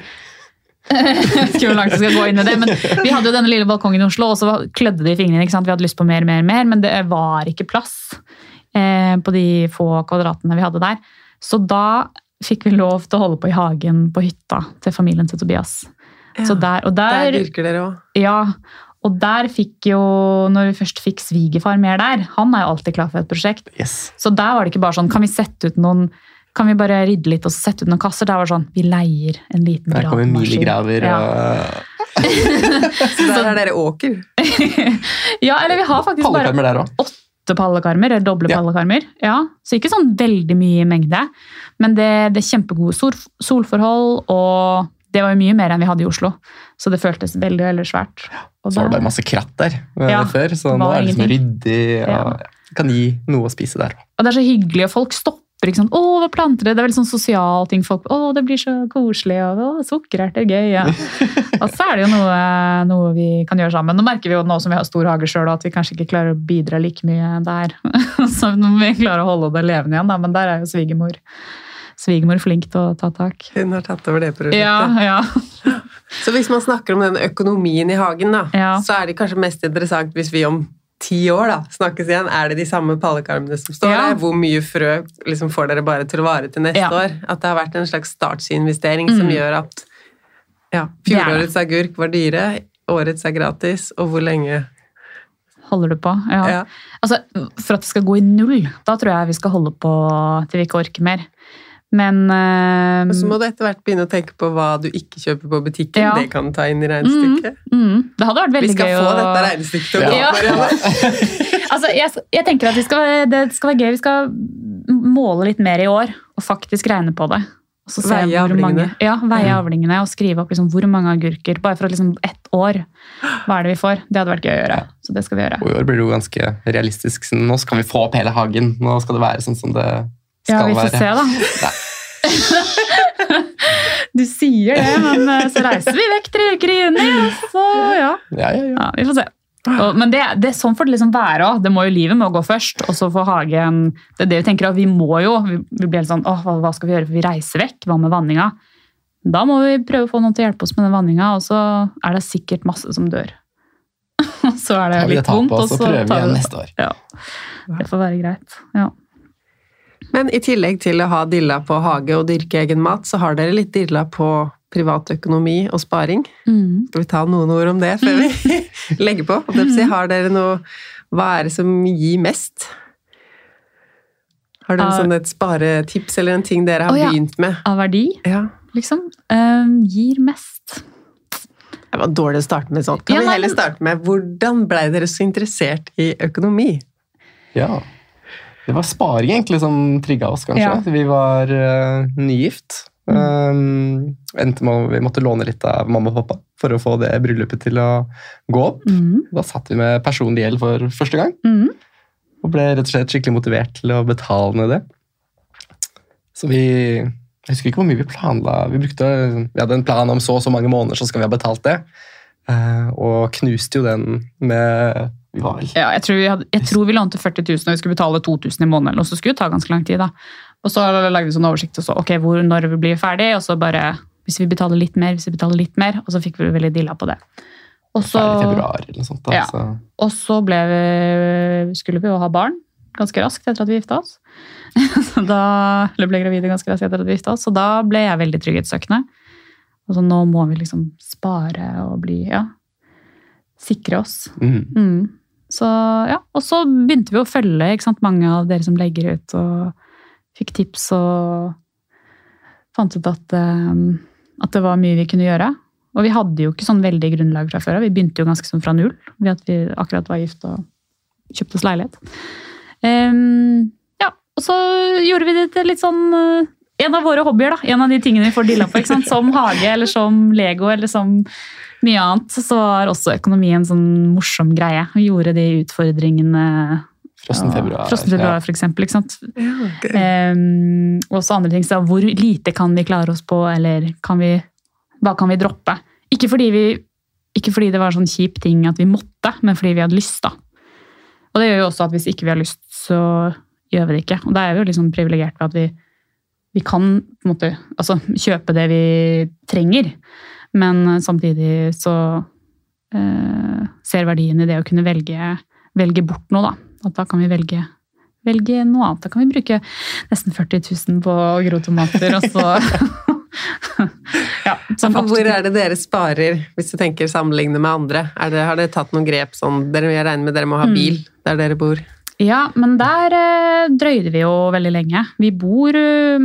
Jeg vet ikke hvor langt jeg skal gå inn i det, men Vi hadde jo denne lille balkongen i Oslo, og så klødde det i fingrene. ikke sant? Vi hadde lyst på mer, mer, mer, men det var ikke plass på de få kvadratene vi hadde der. Så da fikk vi lov til å holde på i hagen på hytta til familien til Tobias. Ja, Så der, og der der, dyrker dere òg. ja, og der fikk jo, når vi først fikk svigerfar mer der, han er jo alltid klar for et prosjekt, Yes. så der var det ikke bare sånn, kan vi sette ut noen, kan vi bare rydde litt og sette ut noen kasser? Der var det sånn, vi leier en liten Der kommer gravemaskin. Ja. og Så der er dere åker. ja, eller vi har faktisk bare òg. Åtte pallekarmer, eller doble Ja. pallekarmer. Ja, så ikke sånn veldig mye i mengde, men det, det er kjempegode sol, solforhold, og det var jo mye mer enn vi hadde i Oslo, så det føltes veldig, veldig svært. Og Så var det masse kratt der eh, Ja, før, så nå er det liksom ingenting. ryddig og Ja. kan gi noe å spise der. Og det er så hyggelig, og folk stopper. Ikke sant? 'Å, hva planter det?' Det er veldig sånn sosial ting. Folk, 'Å, det blir så koselig', og 'Å, sukkererter, gøy'. Ja. og så er det jo noe, noe vi kan gjøre sammen. Nå merker vi jo nå som vi har stor hage sjøl, at vi kanskje ikke klarer å bidra like mye der. så nå må vi klarer å holde det levende igjen, da. men der er jo svigermor. Svigermor flink til å ta tak. Hun har tatt over det prosjektet. Ja, ja. Så hvis man snakker om den økonomien i hagen, da, Ja. så er det kanskje mest interessant hvis vi om ti år da, snakkes igjen. Er det de samme pallekarmene som står Ja. der? Hvor mye frø liksom, får dere bare til å vare til neste Ja. år? At det har vært en slags startsinvestering som Mm. gjør at ja, fjorårets agurk var dyre, årets er gratis, og hvor lenge Holder du på? Ja. Ja. Altså, for at det skal gå i null, da tror jeg vi skal holde på til vi ikke orker mer. Men uh, Og så må du etter hvert begynne å tenke på hva du ikke kjøper på butikken. Ja. Det kan ta inn i regnestykket. mm, Det hadde vært Vi skal få og... dette regnestykket til å gå, Ja. Altså, jeg, jeg tenker at vi skal, det skal være gøy. Vi skal måle litt mer i år og faktisk regne på det. Og så Veie hvor avlingene. Mange, ja, veie avlingene og skrive opp liksom hvor mange agurker. Bare for liksom ett år. Hva er det vi får? Det hadde vært gøy å gjøre. Så det skal vi gjøre. Og i år blir det jo ganske realistisk. Nå skal vi få opp hele hagen. Nå skal det være sånn som det skal være. Ja, vi får være. se, da. Du sier det, men eh, så reiser vi vekk tre uker i juni, så ja. Ja, ja, ja. vi får se. Og, men det, det er sånn får det liksom være òg. Det må jo livet må gå først, og så får hagen Det er det vi tenker at vi må jo. Vi, vi blir helt sånn åh, hva, hva skal vi gjøre? For vi reiser vekk. Hva med vanninga? Da må vi prøve å få noen til å hjelpe oss med den vanninga, og så er det sikkert masse som dør. så er det Tar litt vondt, og så prøver vi det. neste år. Ja. Det får være greit. Ja. Men i tillegg til å ha dilla på hage og dyrke egen mat, så har dere litt dilla på privatøkonomi og sparing. Mm. Skal vi ta noen ord om det før vi legger på? Har dere noe Hva er det som gir mest? Har dere sånn et sparetips eller en ting dere har Å, ja. begynt med? Av verdi, Ja. liksom. eh, gir mest. Det var dårlig å starte med sånn. Kan Ja, vi heller starte med hvordan blei dere så interessert i økonomi? Ja. Det var sparing egentlig som trigga oss, kanskje. Ja. Vi var uh, nygift. Um, med vi måtte låne litt av mamma og pappa for å få det bryllupet til å gå opp. Mm. Da satt vi med personlig gjeld for første gang, Mm. og ble rett og slett skikkelig motivert til å betale ned det. Så vi Jeg husker ikke hvor mye vi planla. Vi, brukte, vi hadde en plan om så og så mange måneder, så skal vi ha betalt det. Uh, og knuste jo den med Vi var vel Ja, jeg tror, vi hadde, jeg tror vi lånte 40 000 og vi skulle betale 2000 i måneden, og så skulle det ta ganske lang tid. da. Og så lagde vi sånn oversikt og så, ok, hvor, når vi blir ferdig, og så bare hvis vi betaler litt mer, hvis vi betaler litt mer, og så fikk vi veldig dilla på det. Og så, februar eller sånt. Da, Ja. så. og så vi, skulle vi jo ha barn ganske raskt etter at vi gifta oss. Så da, eller ble gravide ganske raskt etter at vi gifta oss, så da ble jeg veldig trygghetssøkende. så nå må vi liksom spare og bli, ja, sikre oss. Mm. Mm. Så, ja. Og så begynte vi å følge sant? mange av dere som legger ut, og fikk tips og fant ut at, eh, at det var mye vi kunne gjøre. Og vi hadde jo ikke sånn veldig grunnlag fra før av. Vi begynte jo ganske sånn fra null ved at vi akkurat var gift og kjøpte oss leilighet. Um, ja, og så gjorde vi det til litt sånn eh, En av våre hobbyer, da. En av de tingene vi får dilla på. Som hage eller som Lego eller som mye annet. Så var også økonomi en sånn morsom greie. Vi gjorde de utfordringene Frossen februar. Frossen februar, for eksempel. Ikke sant? Ja, okay. um, også andre ting. Så hvor lite kan vi klare oss på, eller kan vi, hva kan vi droppe? Ikke fordi, vi, ikke fordi det var sånn kjip ting at vi måtte, men fordi vi hadde lyst. da. Og det gjør jo også at hvis ikke vi har lyst, så gjør vi det ikke. Og da er vi jo liksom privilegert ved at vi, vi kan på en måte, altså, kjøpe det vi trenger, men samtidig så eh, ser verdien i det å kunne velge, velge bort noe. da. At da kan vi velge, velge noe annet. Da kan vi bruke nesten 40 000 på grotomater, og så ja, sånn hvor er det dere sparer, hvis du tenker sammenligne med andre? Er det, har dere tatt noen grep sånn Dere jeg regner med dere må ha Mm. bil der dere bor? Ja, men der eh, drøyde vi jo veldig lenge. Vi bor eh,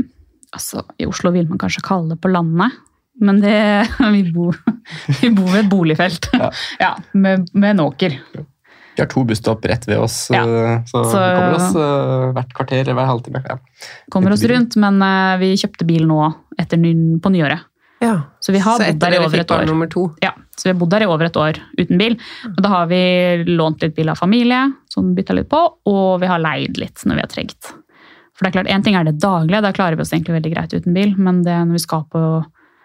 altså, I Oslo vil man kanskje kalle det på landet, men det, vi, bor, vi bor ved et boligfelt. Ja. Ja, med, med en åker. Vi har to busstopp rett ved oss, Ja. så, Så- vi kommer oss uh, hvert kvarter eller hver halvtime. Ja. Kommer oss rundt, men uh, vi kjøpte bil nå etter ny, på nyåret. Ja. Så vi har Så bodd der i over et år. to? Ja, så vi har bodd der i over et år uten bil. Og da har vi lånt litt bil av familie, som bytta litt på, og vi har leid litt når vi har trengt. For det er klart, En ting er det daglige, da klarer vi oss egentlig veldig greit uten bil. Men det når vi skal på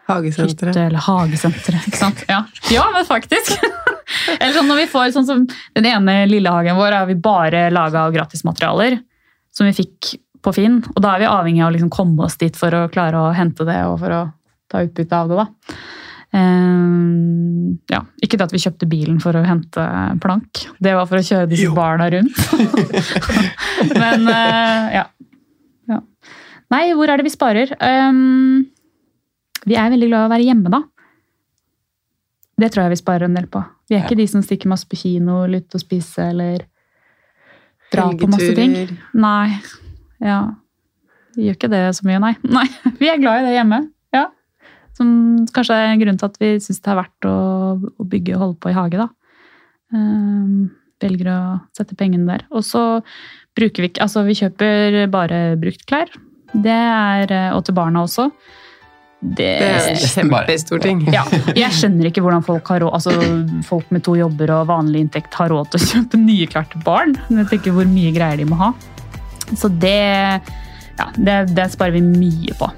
Hagesenteret? eller hagesenteret, ikke sant? Ja, ja men faktisk! eller sånn når vi får sånn som Den ene lillehagen vår er vi bare laga av gratismaterialer som vi fikk på Finn. Og da er vi avhengig av å liksom komme oss dit for å klare å hente det og for å ta utbytte av det. da. Um, ja, Ikke det at vi kjøpte bilen for å hente plank. Det var for å kjøre disse barna rundt. Men uh, ja. ja. Nei, hvor er det vi sparer? Ehm, vi er veldig glad i å være hjemme, da. Det tror jeg vi sparer en del på. Vi er Ja. ikke de som stikker masse på kino, eller ut og spise eller dra på masse ting. Nei. Ja. Vi gjør ikke det så mye, nei. Nei, Vi er glad i det hjemme. Ja. Som kanskje er en grunn til at vi syns det er verdt å, å bygge og holde på i hage, da. Um, velger å sette pengene der. Og så bruker vi ikke Altså, vi kjøper bare bruktklær. Det er eh, Og til barna også. Det, Det er en kjempestor ting. ja, jeg skjønner ikke hvordan folk har råd Altså, folk med to jobber og vanlig inntekt har råd til å kjøpe nye klær til barn. Men Jeg tenker hvor mye greier de må ha. Så det ja, det, det sparer vi mye på.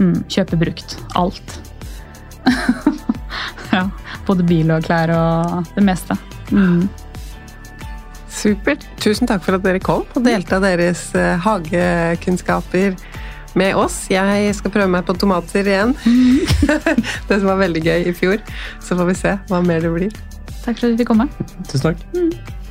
Mm, kjøpe brukt. Alt. ja, både bil og klær og det meste. Mm. Supert. Tusen takk for at dere kom og delte av deres hagekunnskaper hagekunnskaper med oss. Jeg skal prøve meg på tomater igjen. det som var veldig gøy i fjor. Så får vi se hva mer det blir. Takk for at du fikk komme. Tusen takk. Moderne